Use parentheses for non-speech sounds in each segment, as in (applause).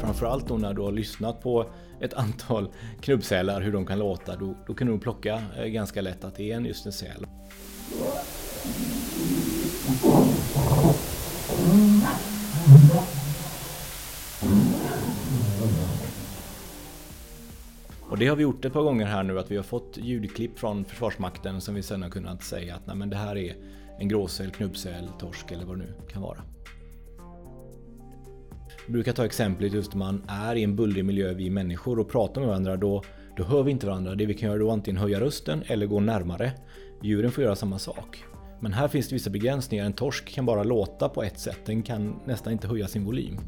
Framförallt då när du har lyssnat på ett antal knubbsälar, hur de kan låta, då, då kan du plocka eh, ganska lätt att det är just en säl. Och det har vi gjort ett par gånger här nu att vi har fått ljudklipp från Försvarsmakten som vi sedan har kunnat säga att nej, men det här är en gråsäl, knubbsäl, torsk eller vad det nu kan vara. Jag brukar ta exemplet just när man är i en bullrig miljö, vi människor, och pratar med varandra. Då, då hör vi inte varandra. Det vi kan göra då är antingen höja rösten eller gå närmare. Djuren får göra samma sak. Men här finns det vissa begränsningar. En torsk kan bara låta på ett sätt. Den kan nästan inte höja sin volym.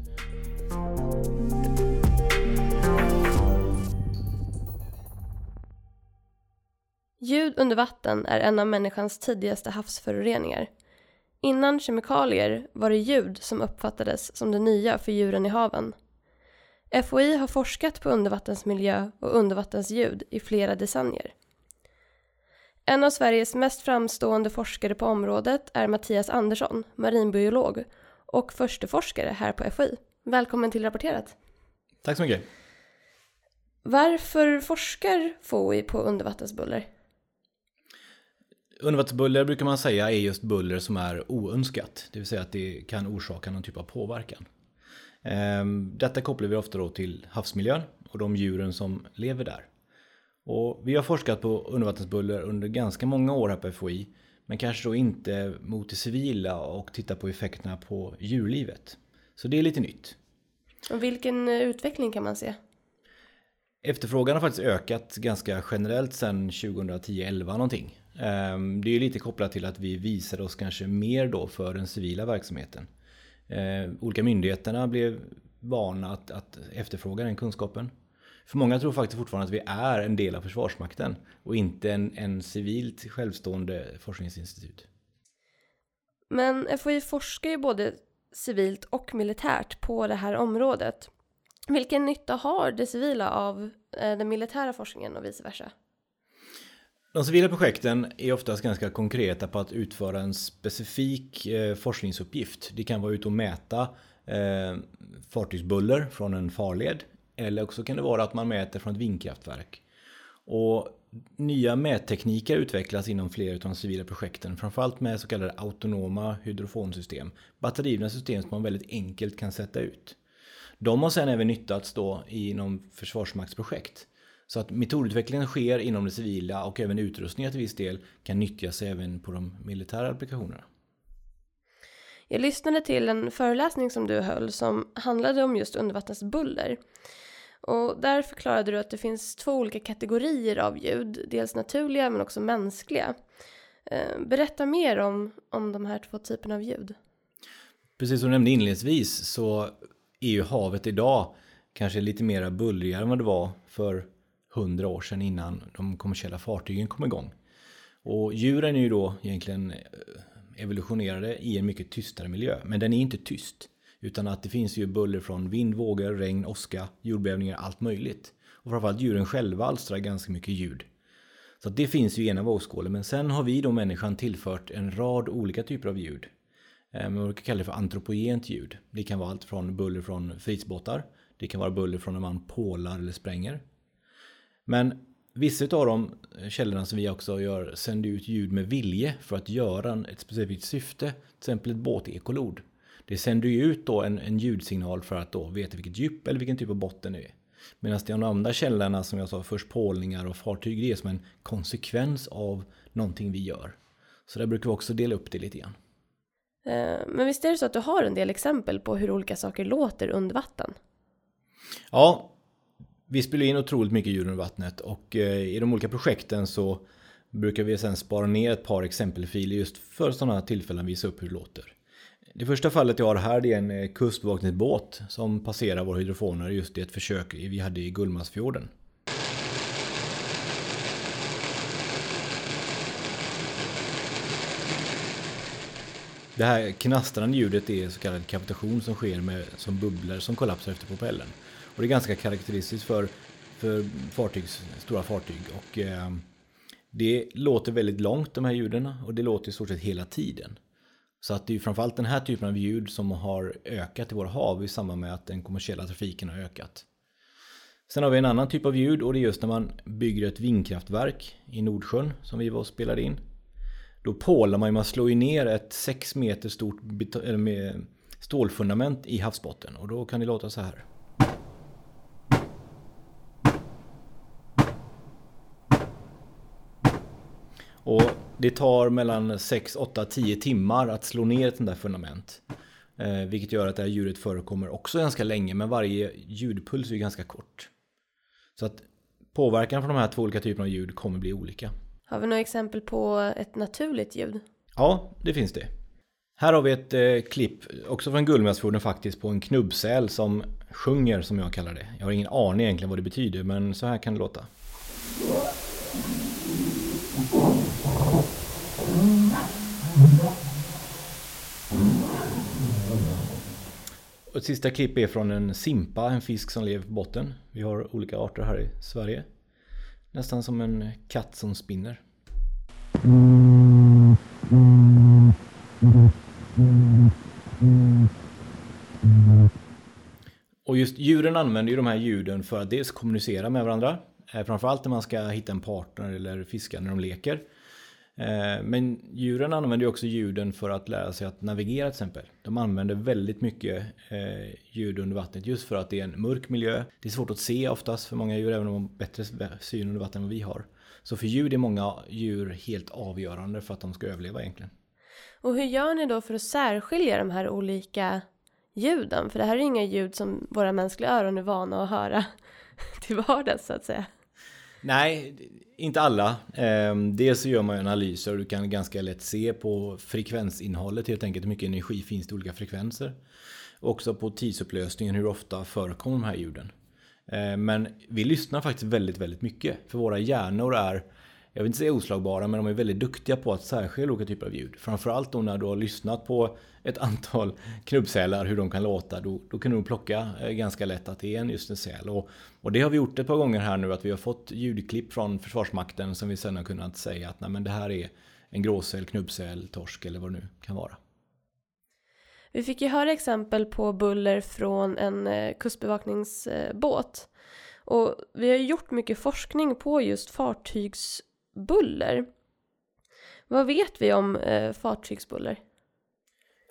Ljud under vatten är en av människans tidigaste havsföroreningar. Innan kemikalier var det ljud som uppfattades som det nya för djuren i haven. FOI har forskat på undervattensmiljö och undervattensljud i flera decennier. En av Sveriges mest framstående forskare på området är Mattias Andersson, marinbiolog och försteforskare här på FOI. Välkommen till Rapporterat. Tack så mycket. Varför forskar FOI på undervattensbuller? Undervattensbuller brukar man säga är just buller som är oönskat. Det vill säga att det kan orsaka någon typ av påverkan. Ehm, detta kopplar vi ofta då till havsmiljön och de djuren som lever där. Och vi har forskat på undervattensbuller under ganska många år här på FOI. Men kanske då inte mot det civila och titta på effekterna på djurlivet. Så det är lite nytt. Och vilken eh, utveckling kan man se? Efterfrågan har faktiskt ökat ganska generellt sedan 2010-11 någonting. Ehm, det är ju lite kopplat till att vi visar oss kanske mer då för den civila verksamheten. Ehm, olika myndigheterna blev vana att, att efterfråga den kunskapen. För många tror faktiskt fortfarande att vi är en del av Försvarsmakten och inte en, en civilt självstående forskningsinstitut. Men FOI forskar ju både civilt och militärt på det här området. Vilken nytta har det civila av eh, den militära forskningen och vice versa? De civila projekten är oftast ganska konkreta på att utföra en specifik eh, forskningsuppgift. Det kan vara ut och mäta eh, fartygsbuller från en farled. Eller också kan det vara att man mäter från ett vindkraftverk. Och nya mättekniker utvecklas inom flera av de civila projekten. Framförallt med så kallade autonoma hydrofonsystem. Batteridrivna system som man väldigt enkelt kan sätta ut. De har sedan även nyttats då inom försvarsmaktsprojekt. Så att metodutvecklingen sker inom det civila och även utrustningar till viss del kan nyttjas även på de militära applikationerna. Jag lyssnade till en föreläsning som du höll som handlade om just undervattensbuller. Och där förklarade du att det finns två olika kategorier av ljud, dels naturliga men också mänskliga. Eh, berätta mer om, om de här två typerna av ljud. Precis som du nämnde inledningsvis så är ju havet idag kanske lite mer bullrigare än vad det var för hundra år sedan innan de kommersiella fartygen kom igång. Och djuren är ju då egentligen eh, evolutionerade i en mycket tystare miljö. Men den är inte tyst. Utan att det finns ju buller från vind, vågor, regn, åska, jordbävningar, allt möjligt. Och framförallt djuren själva alstrar ganska mycket ljud. Så det finns ju i ena vågskålen. Men sen har vi då människan tillfört en rad olika typer av ljud. Eh, man brukar kalla det för antropogent ljud. Det kan vara allt från buller från fritidsbåtar. Det kan vara buller från när man pålar eller spränger. Men vissa av de källorna som vi också gör sänder ut ljud med vilje för att göra ett specifikt syfte. Till exempel ett båtekolod. Det sänder ju ut då en, en ljudsignal för att då veta vilket djup eller vilken typ av botten det är. Medan de andra källorna som jag sa, först pålningar och fartyg, det är som en konsekvens av någonting vi gör. Så där brukar vi också dela upp det lite grann. Eh, men visst är det så att du har en del exempel på hur olika saker låter under vatten? Ja, vi spelar in otroligt mycket ljud under vattnet och eh, i de olika projekten så brukar vi sen spara ner ett par exempelfiler just för sådana tillfällen visa upp hur det låter. Det första fallet jag har här det är en eh, kustbevakningsbåt som passerar våra hydrofoner just i ett försök vi hade i Gullmarsfjorden. Det här knastrande ljudet är så kallad kavitation som sker med, som bubblor som kollapsar efter propellern. Och det är ganska karaktäristiskt för, för fartygs, stora fartyg. Och, eh, Det låter väldigt långt de här ljuden och det låter i stort sett hela tiden. Så att det är framförallt den här typen av ljud som har ökat i våra hav i samband med att den kommersiella trafiken har ökat. Sen har vi en annan typ av ljud och det är just när man bygger ett vindkraftverk i Nordsjön som vi var och spelade in. Då pålar man ju, man slår ju ner ett 6 meter stort stålfundament i havsbotten och då kan det låta så här. Och det tar mellan 6, 8, 10 timmar att slå ner ett sånt där fundament. Eh, vilket gör att det här ljudet förekommer också ganska länge, men varje ljudpuls är ganska kort. Så att påverkan från de här två olika typerna av ljud kommer bli olika. Har vi några exempel på ett naturligt ljud? Ja, det finns det. Här har vi ett eh, klipp, också från Gullmarsfjorden faktiskt, på en knubbsäl som sjunger som jag kallar det. Jag har ingen aning egentligen vad det betyder, men så här kan det låta. Och ett sista klipp är från en simpa, en fisk som lever på botten. Vi har olika arter här i Sverige. Nästan som en katt som spinner. Och just djuren använder ju de här ljuden för att dels kommunicera med varandra. Eh, framförallt när man ska hitta en partner eller fiska när de leker. Eh, men djuren använder ju också ljuden för att lära sig att navigera till exempel. De använder väldigt mycket eh, ljud under vattnet just för att det är en mörk miljö. Det är svårt att se oftast för många djur även om de har bättre syn under vattnet än vad vi har. Så för ljud är många djur helt avgörande för att de ska överleva egentligen. Och hur gör ni då för att särskilja de här olika ljuden? För det här är inga ljud som våra mänskliga öron är vana att höra (laughs) till vardags så att säga. Nej, inte alla. Ehm, dels så gör man ju analyser och du kan ganska lätt se på frekvensinnehållet helt enkelt. Hur mycket energi finns det i olika frekvenser. Också på tidsupplösningen, hur ofta förekommer de här ljuden. Ehm, men vi lyssnar faktiskt väldigt, väldigt mycket. För våra hjärnor är jag vill inte säga oslagbara, men de är väldigt duktiga på att särskilja olika typer av ljud. Framförallt då när du har lyssnat på ett antal (laughs) knubbsälar, hur de kan låta, då, då kan du plocka eh, ganska lätt att det är just en säl. Och, och, det har vi gjort ett par gånger här nu, att vi har fått ljudklipp från Försvarsmakten som vi sedan har kunnat säga att nej, men det här är en gråsäl, knubbsäl, torsk eller vad det nu kan vara. Vi fick ju höra exempel på buller från en eh, kustbevakningsbåt. Och vi har gjort mycket forskning på just fartygs buller. Vad vet vi om eh, fartygsbuller?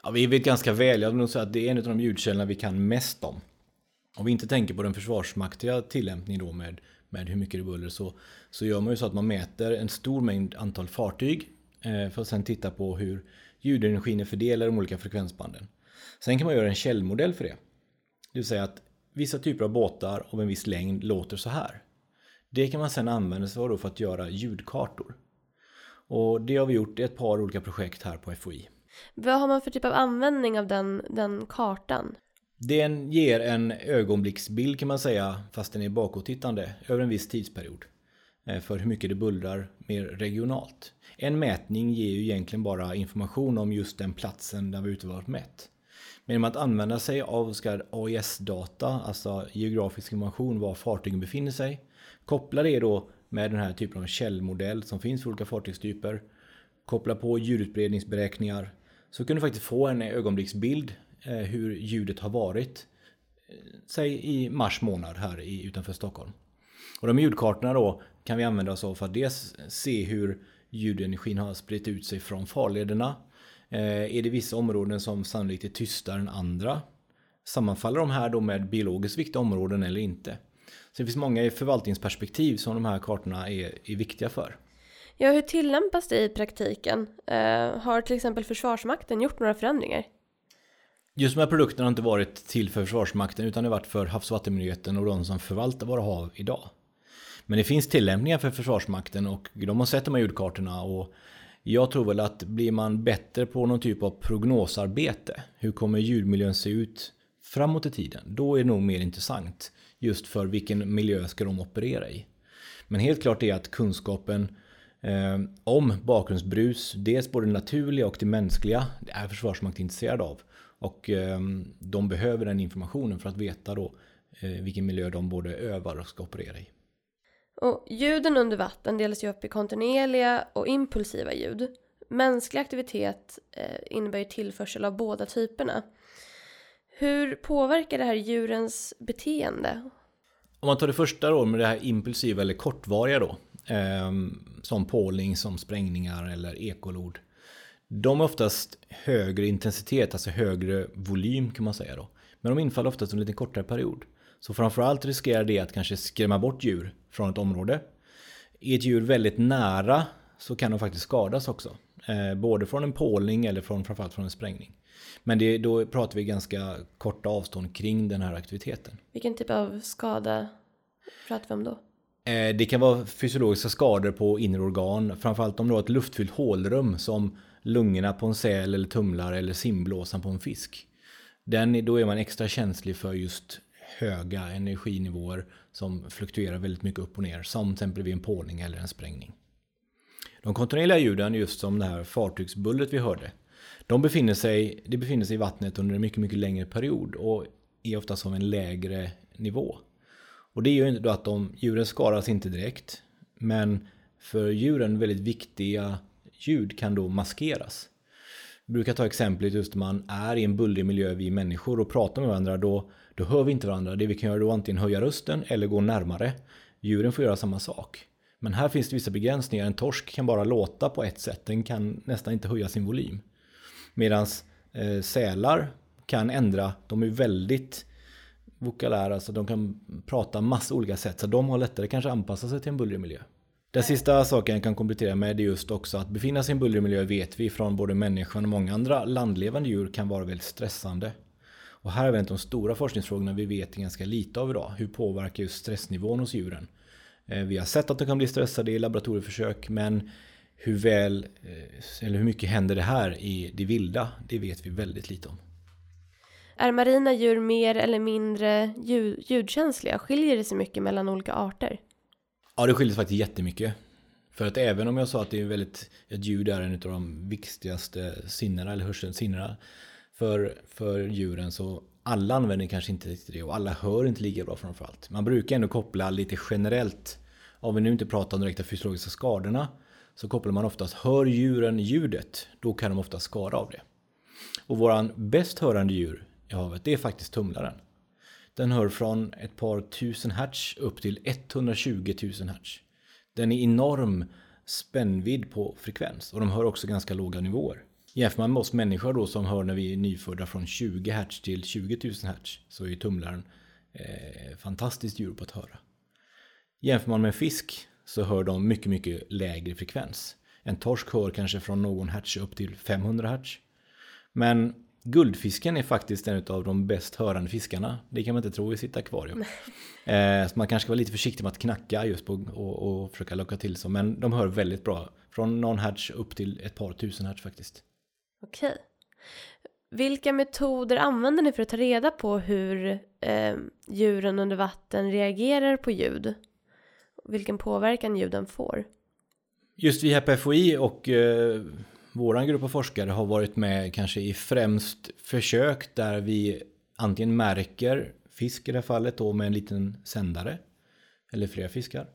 Ja, vi vet ganska väl. Jag vill nog säga att det är en av de ljudkällorna vi kan mest om. Om vi inte tänker på den försvarsmaktiga tillämpningen då med, med hur mycket det buller så, så gör man ju så att man mäter en stor mängd antal fartyg eh, för att sen titta på hur ljudenergin är fördelad i de olika frekvensbanden. Sen kan man göra en källmodell för det. Det vill säga att vissa typer av båtar av en viss längd låter så här. Det kan man sedan använda sig av för att göra ljudkartor. Och det har vi gjort i ett par olika projekt här på FOI. Vad har man för typ av användning av den, den kartan? Den ger en ögonblicksbild kan man säga, fast den är bakåttittande, över en viss tidsperiod. Eh, för hur mycket det bullrar mer regionalt. En mätning ger ju egentligen bara information om just den platsen där vi ute varit mätt. Men genom att använda sig av AIS-data, alltså geografisk information var fartygen befinner sig, Koppla det då med den här typen av källmodell som finns för olika fartygstyper. Koppla på ljudutbredningsberäkningar. Så kan du faktiskt få en ögonblicksbild eh, hur ljudet har varit. Eh, säg i mars månad här utanför Stockholm. Och de ljudkartorna då kan vi använda oss av för att dels se hur ljudenergin har spritt ut sig från farlederna. Eh, är det vissa områden som sannolikt är tystare än andra? Sammanfaller de här då med biologiskt viktiga områden eller inte? Så det finns många i förvaltningsperspektiv som de här kartorna är, är viktiga för. Ja, hur tillämpas det i praktiken? Uh, har till exempel Försvarsmakten gjort några förändringar? Just de här produkterna har inte varit till för Försvarsmakten utan det har varit för Havs och vattenmyndigheten och de som förvaltar våra hav idag. Men det finns tillämpningar för Försvarsmakten och de har sett de här ljudkartorna och jag tror väl att blir man bättre på någon typ av prognosarbete, hur kommer ljudmiljön se ut framåt i tiden, då är det nog mer intressant just för vilken miljö ska de operera i. Men helt klart är att kunskapen eh, om bakgrundsbrus, dels både det naturliga och det mänskliga, det är Försvarsmakten intresserad av. Och eh, de behöver den informationen för att veta då eh, vilken miljö de både övar och ska operera i. Och ljuden under vatten delas ju upp i kontinuerliga och impulsiva ljud. Mänsklig aktivitet eh, innebär ju tillförsel av båda typerna. Hur påverkar det här djurens beteende? Om man tar det första då med det här impulsiva eller kortvariga då. Eh, som påling, som sprängningar eller ekolod. De har oftast högre intensitet, alltså högre volym kan man säga då. Men de infaller oftast under en lite kortare period. Så framförallt riskerar det att kanske skrämma bort djur från ett område. Är ett djur väldigt nära så kan de faktiskt skadas också. Eh, både från en påling eller från, framförallt från en sprängning. Men det, då pratar vi ganska korta avstånd kring den här aktiviteten. Vilken typ av skada pratar vi om då? Eh, det kan vara fysiologiska skador på inre organ. Framförallt om du har ett luftfyllt hålrum som lungorna på en säl eller tumlare eller simblåsan på en fisk. Den, då är man extra känslig för just höga energinivåer som fluktuerar väldigt mycket upp och ner. Som till exempel vid en pålning eller en sprängning. De kontinuerliga ljuden, just som det här fartygsbullret vi hörde. De befinner sig, de befinner sig i vattnet under en mycket, mycket längre period och är ofta som en lägre nivå. Och det gör ju då att de, djuren skadas inte direkt. Men för djuren väldigt viktiga ljud kan då maskeras. Vi brukar ta exemplet just när man är i en bullrig miljö, vi människor, och pratar med varandra. Då, då hör vi inte varandra. Det vi kan göra då är antingen höja rösten eller gå närmare. Djuren får göra samma sak. Men här finns det vissa begränsningar. En torsk kan bara låta på ett sätt. Den kan nästan inte höja sin volym. Medan eh, sälar kan ändra. De är väldigt vokalära, så de kan prata massa olika sätt. Så de har lättare kanske anpassa sig till en bullrig miljö. Den sista saken jag kan komplettera med är just också att befinna sig i en bullrig miljö vet vi från både människan och många andra landlevande djur kan vara väldigt stressande. Och här är väl de stora forskningsfrågorna vi vet ganska lite av idag. Hur påverkar just stressnivån hos djuren? Eh, vi har sett att de kan bli stressade i laboratorieförsök men hur väl eh, eller hur mycket händer det här i det vilda? Det vet vi väldigt lite om. Är marina djur mer eller mindre ljud, ljudkänsliga? Skiljer det sig mycket mellan olika arter? Ja, det skiljer sig faktiskt jättemycket. För att även om jag sa att det är väldigt, ett ljud är en av de viktigaste sinnena, eller hörselsinnena för, för djuren, så alla använder kanske inte riktigt det och alla hör inte lika bra framförallt. Man brukar ändå koppla lite generellt, om vi nu inte pratar om direkta fysiologiska skadorna, så kopplar man oftast, hör djuren ljudet, då kan de ofta skada av det. Och våran bäst hörande djur i havet, det är faktiskt tumlaren. Den hör från ett par tusen hertz upp till 120 000 hertz. Den är enorm spännvidd på frekvens och de hör också ganska låga nivåer. Jämför man med oss människor då som hör när vi är nyfödda från 20 hertz till 20 000 hertz så är tumlaren eh, fantastiskt djur på att höra. Jämför man med fisk så hör de mycket, mycket lägre frekvens. En torsk hör kanske från någon hertz upp till 500 hertz. Men Guldfisken är faktiskt en av de bäst hörande fiskarna. Det kan man inte tro i sitt akvarium. (laughs) Eh, så man kanske ska vara lite försiktig med att knacka just på och, och försöka locka till sig. Men de hör väldigt bra. Från någon hertz upp till ett par tusen hertz faktiskt. Okej. Vilka metoder använder ni för att ta reda på hur eh, djuren under vatten reagerar på ljud? Vilken påverkan ljuden får? Just vi här på FOI och eh, våran grupp av forskare har varit med kanske i främst försök där vi antingen märker fisk i det här fallet då med en liten sändare eller flera fiskar.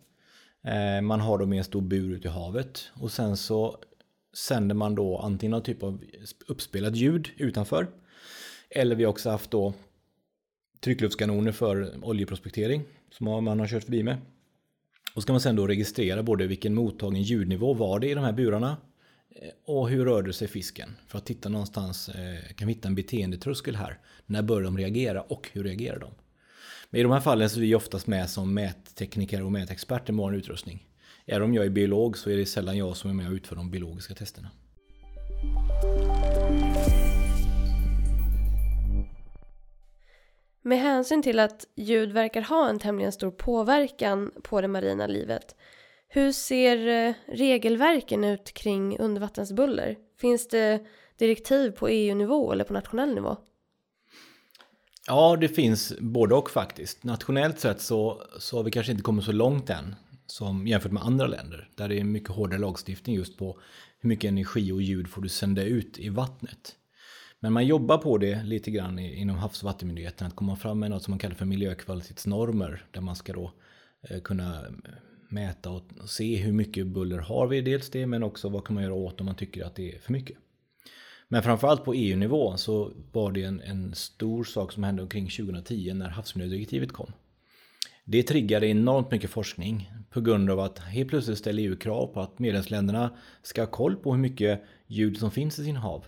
Eh, man har då med en stor bur ute i havet och sen så sänder man då antingen någon typ av uppspelat ljud utanför eller vi har också haft då tryckluftskanoner för oljeprospektering som man har kört förbi med. Och ska man sen då registrera både vilken mottagen ljudnivå var det i de här burarna eh, och hur rörde sig fisken? För att titta någonstans, eh, kan vi hitta en beteendetröskel här? När började de reagera och hur reagerar de? Men i de här fallen så är vi oftast med som mättekniker och mätexperter med vår utrustning. Även om jag är biolog så är det sällan jag som är med och utför de biologiska testerna. Med hänsyn till att ljud verkar ha en tämligen stor påverkan på det marina livet hur ser eh, regelverken ut kring undervattensbuller? Finns det direktiv på EU-nivå eller på nationell nivå? Ja, det finns både och faktiskt. Nationellt sett så, så har vi kanske inte kommit så långt än som jämfört med andra länder. Där det är mycket hårdare lagstiftning just på hur mycket energi och ljud får du sända ut i vattnet. Men man jobbar på det lite grann inom Havs och vattenmyndigheten att komma fram med något som man kallar för miljökvalitetsnormer där man ska då eh, kunna eh, mäta och se hur mycket buller har vi, dels det, men också vad kan man göra åt om man tycker att det är för mycket. Men framförallt på EU-nivå så var det en, en stor sak som hände omkring 2010 när havsmiljödirektivet kom. Det triggade enormt mycket forskning på grund av att helt plötsligt ställer EU krav på att medlemsländerna ska ha koll på hur mycket ljud som finns i sin hav.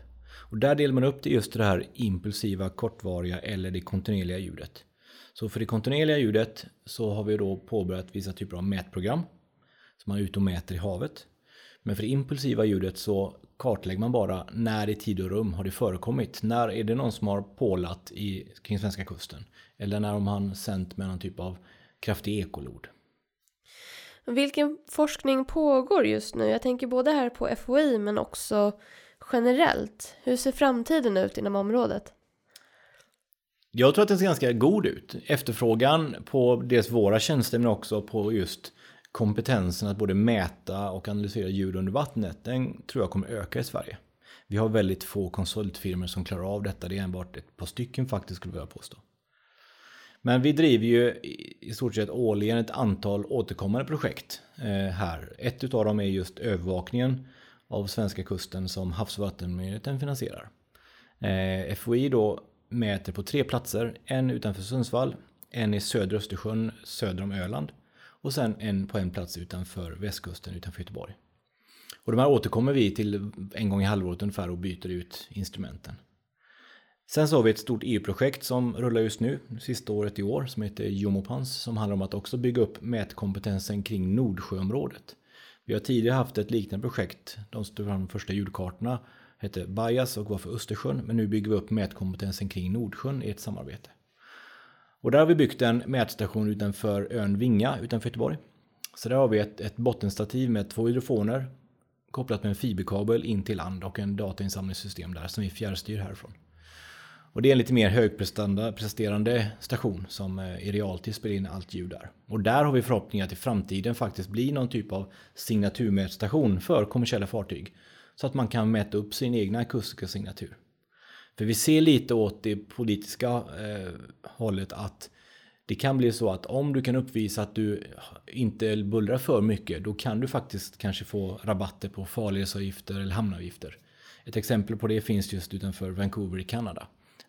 Och där delar man upp det just det här impulsiva, kortvariga eller det kontinuerliga ljudet. Så för det kontinuerliga ljudet så har vi då påbörjat vissa typer av mätprogram som man är ute och mäter i havet. Men för det impulsiva ljudet så kartlägger man bara när i tid och rum har det förekommit. När är det någon som har pålat i, kring svenska kusten? Eller när har man sänt med någon typ av kraftig ekolod. Vilken forskning pågår just nu? Jag tänker både här på FOI men också generellt. Hur ser framtiden ut inom området? Jag tror att den ser ganska god ut. Efterfrågan på dels våra tjänster men också på just kompetensen att både mäta och analysera ljud under vattnet, den tror jag kommer öka i Sverige. Vi har väldigt få konsultfirmor som klarar av detta. Det är enbart ett par stycken faktiskt skulle jag påstå. Men vi driver ju i stort sett årligen ett antal återkommande projekt eh, här. Ett utav dem är just övervakningen av svenska kusten som Havs och vattenmyndigheten finansierar. Eh, FOI då mäter på tre platser, en utanför Sundsvall, en i södra Östersjön söder om Öland och sen en på en plats utanför västkusten utanför Göteborg. Och de här återkommer vi till en gång i halvåret ungefär och byter ut instrumenten. Sen så har vi ett stort EU-projekt som rullar just nu, sista året i år, som heter Jomopans, som handlar om att också bygga upp mätkompetensen kring Nordsjöområdet. Vi har tidigare haft ett liknande projekt, de stod fram de första ljudkartorna, hette BIAS och var för Östersjön, men nu bygger vi upp mätkompetensen kring Nordsjön i ett samarbete. Och där har vi byggt en mätstation utanför ön Vinga utanför Göteborg. Så där har vi ett, ett bottenstativ med två hydrofoner kopplat med en fiberkabel in till land och en datainsamlingssystem där som vi fjärrstyr härifrån. Och det är en lite mer högpresterande station som eh, i realtid spelar in allt ljud där. Och där har vi förhoppningar att i framtiden faktiskt bli någon typ av signaturmätstation för kommersiella fartyg. Så att man kan mäta upp sin egna akustiska signatur. För vi ser lite åt det politiska eh, hållet att det kan bli så att om du kan uppvisa att du inte bullrar för mycket då kan du faktiskt kanske få rabatter på farledsavgifter eller hamnavgifter. Ett exempel på det finns just utanför Vancouver i Kanada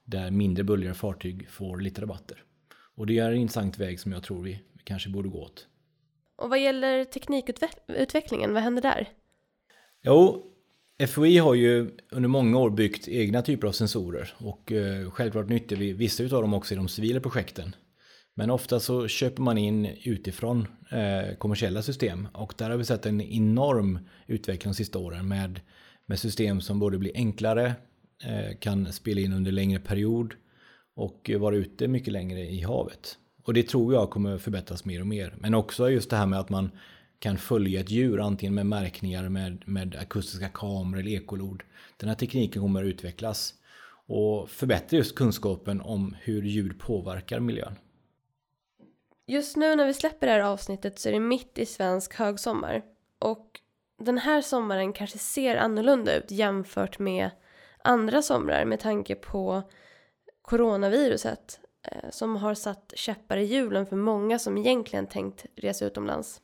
där mindre bullriga fartyg får lite rabatter. Och det är en intressant väg som jag tror vi kanske borde gå åt. Och vad gäller teknikutvecklingen, vad händer där? Jo, FOI har ju under många år byggt egna typer av sensorer och eh, självklart nyttjar vi vissa av dem också i de civila projekten. Men ofta så köper man in utifrån eh, kommersiella system och där har vi sett en enorm utveckling de sista åren med, med system som både blir enklare, Eh, kan spela in under längre period och vara ute mycket längre i havet. Och det tror jag kommer förbättras mer och mer. Men också just det här med att man kan följa ett djur antingen med märkningar med, med akustiska kameror eller ekolod. Den här tekniken kommer att utvecklas och förbättra just kunskapen om hur ljud påverkar miljön. Just nu när vi släpper det här avsnittet så är det mitt i svensk högsommar. Och den här sommaren kanske ser annorlunda ut jämfört med andra somrar med tanke på coronaviruset eh, som har satt käppar i hjulen för många som egentligen tänkt resa utomlands.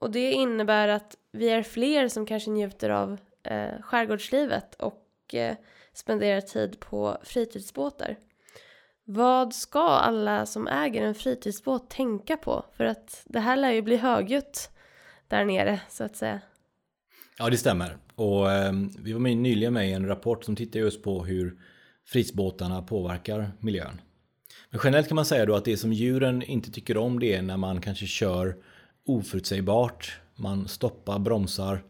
Och det innebär att vi är fler som kanske njuter av eh, skärgårdslivet och eh, spenderar tid på fritidsbåtar. Vad ska alla som äger en fritidsbåt tänka på? För att det här lär ju bli högljutt där nere så att säga. Ja, det stämmer. Och eh, vi var med, nyligen med i en rapport som tittar just på hur fritidsbåtarna påverkar miljön. Men generellt kan man säga då att det som djuren inte tycker om det är när man kanske kör oförutsägbart, man stoppar, bromsar,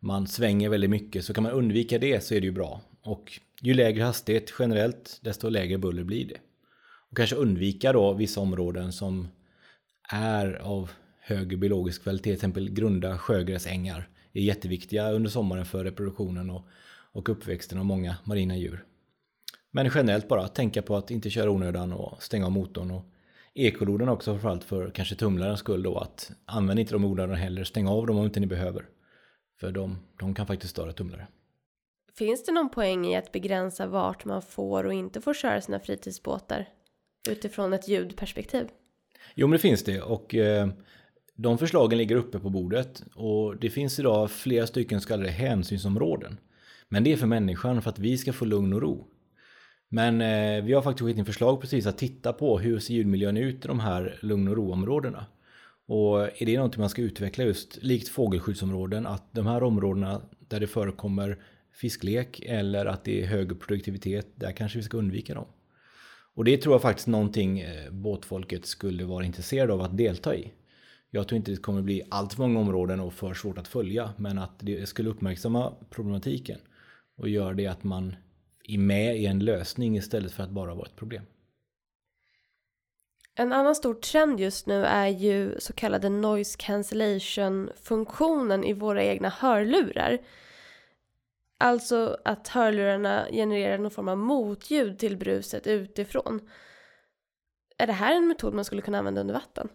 man svänger väldigt mycket. Så kan man undvika det så är det ju bra. Och ju lägre hastighet generellt, desto lägre buller blir det. Och kanske undvika då vissa områden som är av hög biologisk kvalitet, till exempel grunda sjögräsängar är jätteviktiga under sommaren för reproduktionen och, och uppväxten av många marina djur. Men generellt bara tänka på att inte köra onödan och stänga av motorn och ekoloden också framförallt för kanske tumlarens skull då att använd inte de orden heller, stäng av dem om inte ni behöver. För de, de kan faktiskt störa tumlare. Finns det någon poäng i att begränsa vart man får och inte får köra sina fritidsbåtar utifrån ett ljudperspektiv? Jo men det finns det och eh, de förslagen ligger uppe på bordet och det finns idag flera stycken så kallade hänsynsområden. Men det är för människan för att vi ska få lugn och ro. Men eh, vi har faktiskt skickat in förslag precis att titta på hur ser ljudmiljön ut i de här lugn och roområdena. Och är det någonting man ska utveckla just likt fågelskyddsområden att de här områdena där det förekommer fisklek eller att det är hög produktivitet, där kanske vi ska undvika dem. Och det tror jag faktiskt någonting eh, båtfolket skulle vara intresserade av att delta i. Jag tror inte det kommer bli allt för många områden och för svårt att följa, men att det skulle uppmärksamma problematiken och gör det att man är med i en lösning istället för att bara vara ett problem. En annan stor trend just nu är ju så kallade noise cancellation funktionen i våra egna hörlurar. Alltså att hörlurarna genererar någon form av motljud till bruset utifrån. Är det här en metod man skulle kunna använda under vatten?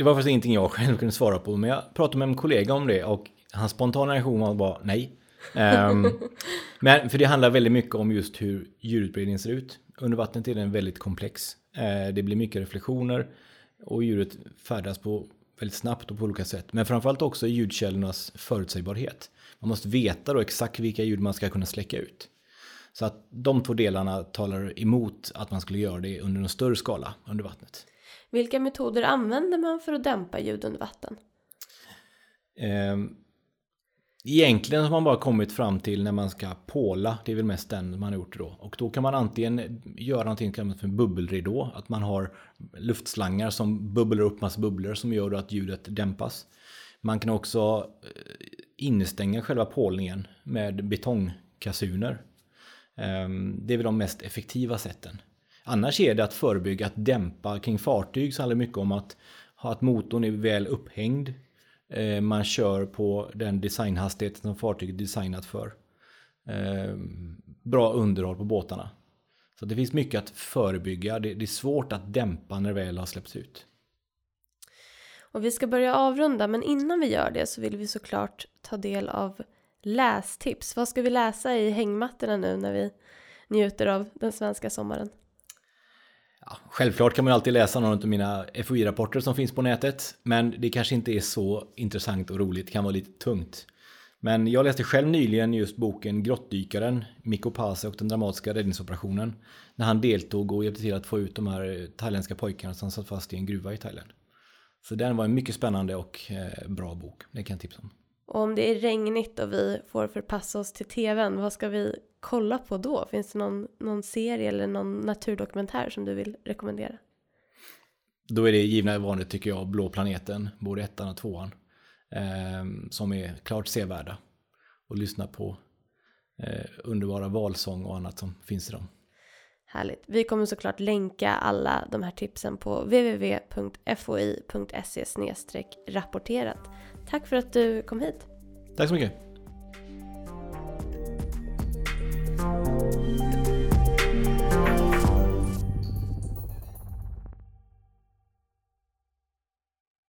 Det var faktiskt ingenting jag själv kunde svara på, men jag pratade med en kollega om det och hans spontana reaktion var bara nej. um, (laughs) men för det handlar väldigt mycket om just hur ljudutbredningen ser ut. Under vattnet är den väldigt komplex. Uh, det blir mycket reflektioner och ljudet färdas på väldigt snabbt och på olika sätt. Men framförallt också ljudkällornas förutsägbarhet. Man måste veta då exakt vilka ljud man ska kunna släcka ut. Så att de två delarna talar emot att man skulle göra det under en större skala under vattnet. Vilka metoder använder man för att dämpa ljud under vatten? Ehm, egentligen har man bara kommit fram till när man ska påla, det är väl mest den man har gjort då. Och då kan man antingen göra någonting som kallas för bubbelridå, att man har luftslangar som bubblar upp massa bubblor som gör att ljudet dämpas. Man kan också eh, instänga själva pålningen med betongkasuner. Ehm, det är väl de mest effektiva sätten. Annars är det att förebygga, att dämpa. Kring fartyg så handlar det mycket om att ha att motorn är väl upphängd. Eh, man kör på den designhastighet som fartyget är designat för. Eh, bra underhåll på båtarna. Så det finns mycket att förebygga. Det är svårt att dämpa när det väl har släppts ut. Och vi ska börja avrunda, men innan vi gör det så vill vi såklart ta del av lästips. Vad ska vi läsa i hängmattorna nu när vi njuter av den svenska sommaren? Ja, självklart kan man alltid läsa någon av mina FOI-rapporter som finns på nätet, men det kanske inte är så intressant och roligt, det kan vara lite tungt. Men jag läste själv nyligen just boken Grottdykaren, Mikko Pase och den dramatiska räddningsoperationen, när han deltog och hjälpte till att få ut de här thailändska pojkarna som satt fast i en gruva i Thailand. Så den var en mycket spännande och eh, bra bok. Det kan jag tipsa om. Och om det är regnigt och vi får förpassa oss till tvn, vad ska vi kolla på då? Finns det någon, någon serie eller någon naturdokumentär som du vill rekommendera? Då är det givna vanligt tycker jag, Blå planeten, både ettan och tvåan. Eh, som är klart sevärda. Och lyssna på eh, underbara valsång och annat som finns i dem. Härligt. Vi kommer såklart länka alla de här tipsen på www.foi.se rapporterat. Tack för att du kom hit. Tack så mycket.